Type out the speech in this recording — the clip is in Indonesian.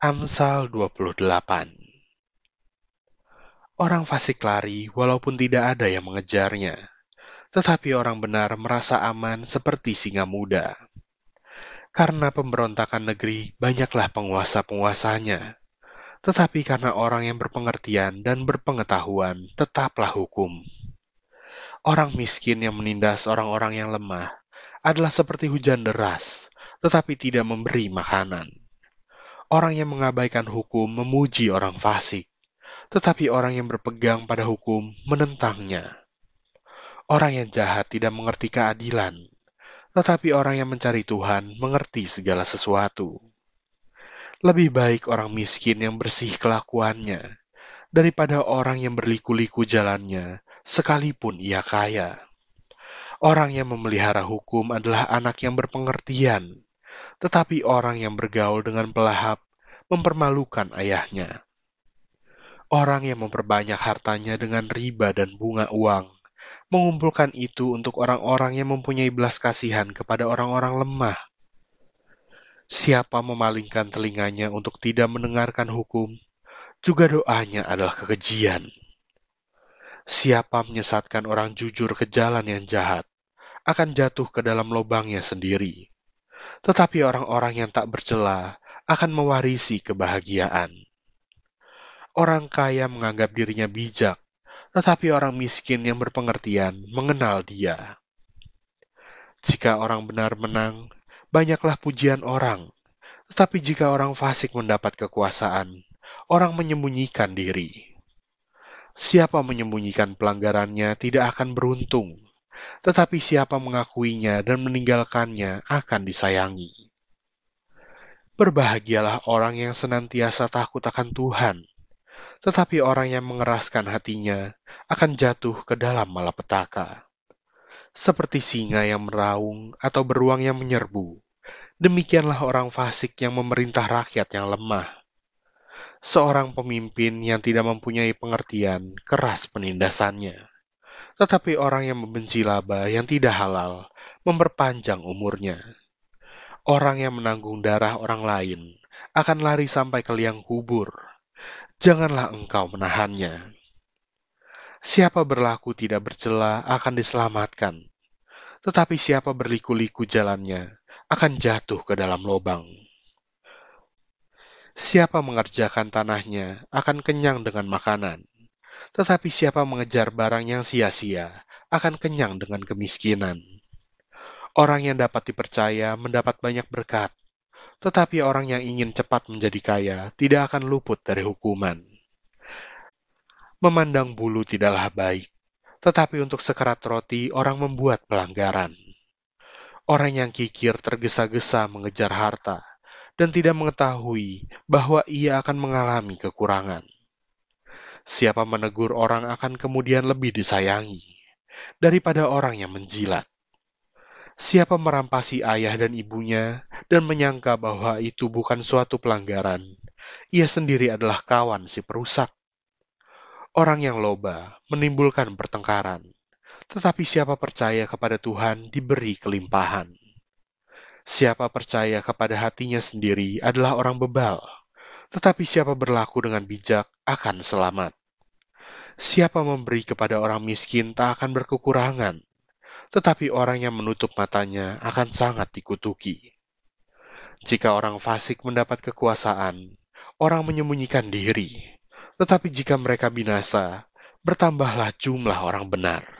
Amsal 28 Orang fasik lari walaupun tidak ada yang mengejarnya, tetapi orang benar merasa aman seperti singa muda. Karena pemberontakan negeri banyaklah penguasa-penguasanya, tetapi karena orang yang berpengertian dan berpengetahuan tetaplah hukum. Orang miskin yang menindas orang-orang yang lemah adalah seperti hujan deras, tetapi tidak memberi makanan Orang yang mengabaikan hukum memuji orang fasik, tetapi orang yang berpegang pada hukum menentangnya. Orang yang jahat tidak mengerti keadilan, tetapi orang yang mencari Tuhan mengerti segala sesuatu. Lebih baik orang miskin yang bersih kelakuannya daripada orang yang berliku-liku jalannya, sekalipun ia kaya. Orang yang memelihara hukum adalah anak yang berpengertian, tetapi orang yang bergaul dengan pelahap mempermalukan ayahnya. Orang yang memperbanyak hartanya dengan riba dan bunga uang, mengumpulkan itu untuk orang-orang yang mempunyai belas kasihan kepada orang-orang lemah. Siapa memalingkan telinganya untuk tidak mendengarkan hukum, juga doanya adalah kekejian. Siapa menyesatkan orang jujur ke jalan yang jahat, akan jatuh ke dalam lubangnya sendiri. Tetapi orang-orang yang tak bercela akan mewarisi kebahagiaan. Orang kaya menganggap dirinya bijak, tetapi orang miskin yang berpengertian mengenal dia. Jika orang benar menang, banyaklah pujian orang, tetapi jika orang fasik mendapat kekuasaan, orang menyembunyikan diri. Siapa menyembunyikan pelanggarannya tidak akan beruntung, tetapi siapa mengakuinya dan meninggalkannya akan disayangi. Berbahagialah orang yang senantiasa takut akan Tuhan, tetapi orang yang mengeraskan hatinya akan jatuh ke dalam malapetaka. Seperti singa yang meraung atau beruang yang menyerbu, demikianlah orang fasik yang memerintah rakyat yang lemah. Seorang pemimpin yang tidak mempunyai pengertian keras penindasannya, tetapi orang yang membenci laba yang tidak halal memperpanjang umurnya. Orang yang menanggung darah orang lain akan lari sampai ke liang kubur. Janganlah engkau menahannya. Siapa berlaku tidak bercela akan diselamatkan, tetapi siapa berliku-liku jalannya akan jatuh ke dalam lubang. Siapa mengerjakan tanahnya akan kenyang dengan makanan, tetapi siapa mengejar barang yang sia-sia akan kenyang dengan kemiskinan. Orang yang dapat dipercaya mendapat banyak berkat, tetapi orang yang ingin cepat menjadi kaya tidak akan luput dari hukuman. Memandang bulu tidaklah baik, tetapi untuk sekerat roti orang membuat pelanggaran. Orang yang kikir tergesa-gesa mengejar harta dan tidak mengetahui bahwa ia akan mengalami kekurangan. Siapa menegur orang akan kemudian lebih disayangi daripada orang yang menjilat. Siapa merampasi ayah dan ibunya dan menyangka bahwa itu bukan suatu pelanggaran, ia sendiri adalah kawan si perusak. Orang yang loba menimbulkan pertengkaran, tetapi siapa percaya kepada Tuhan diberi kelimpahan. Siapa percaya kepada hatinya sendiri adalah orang bebal, tetapi siapa berlaku dengan bijak akan selamat. Siapa memberi kepada orang miskin tak akan berkekurangan, tetapi orang yang menutup matanya akan sangat dikutuki. Jika orang fasik mendapat kekuasaan, orang menyembunyikan diri, tetapi jika mereka binasa, bertambahlah jumlah orang benar.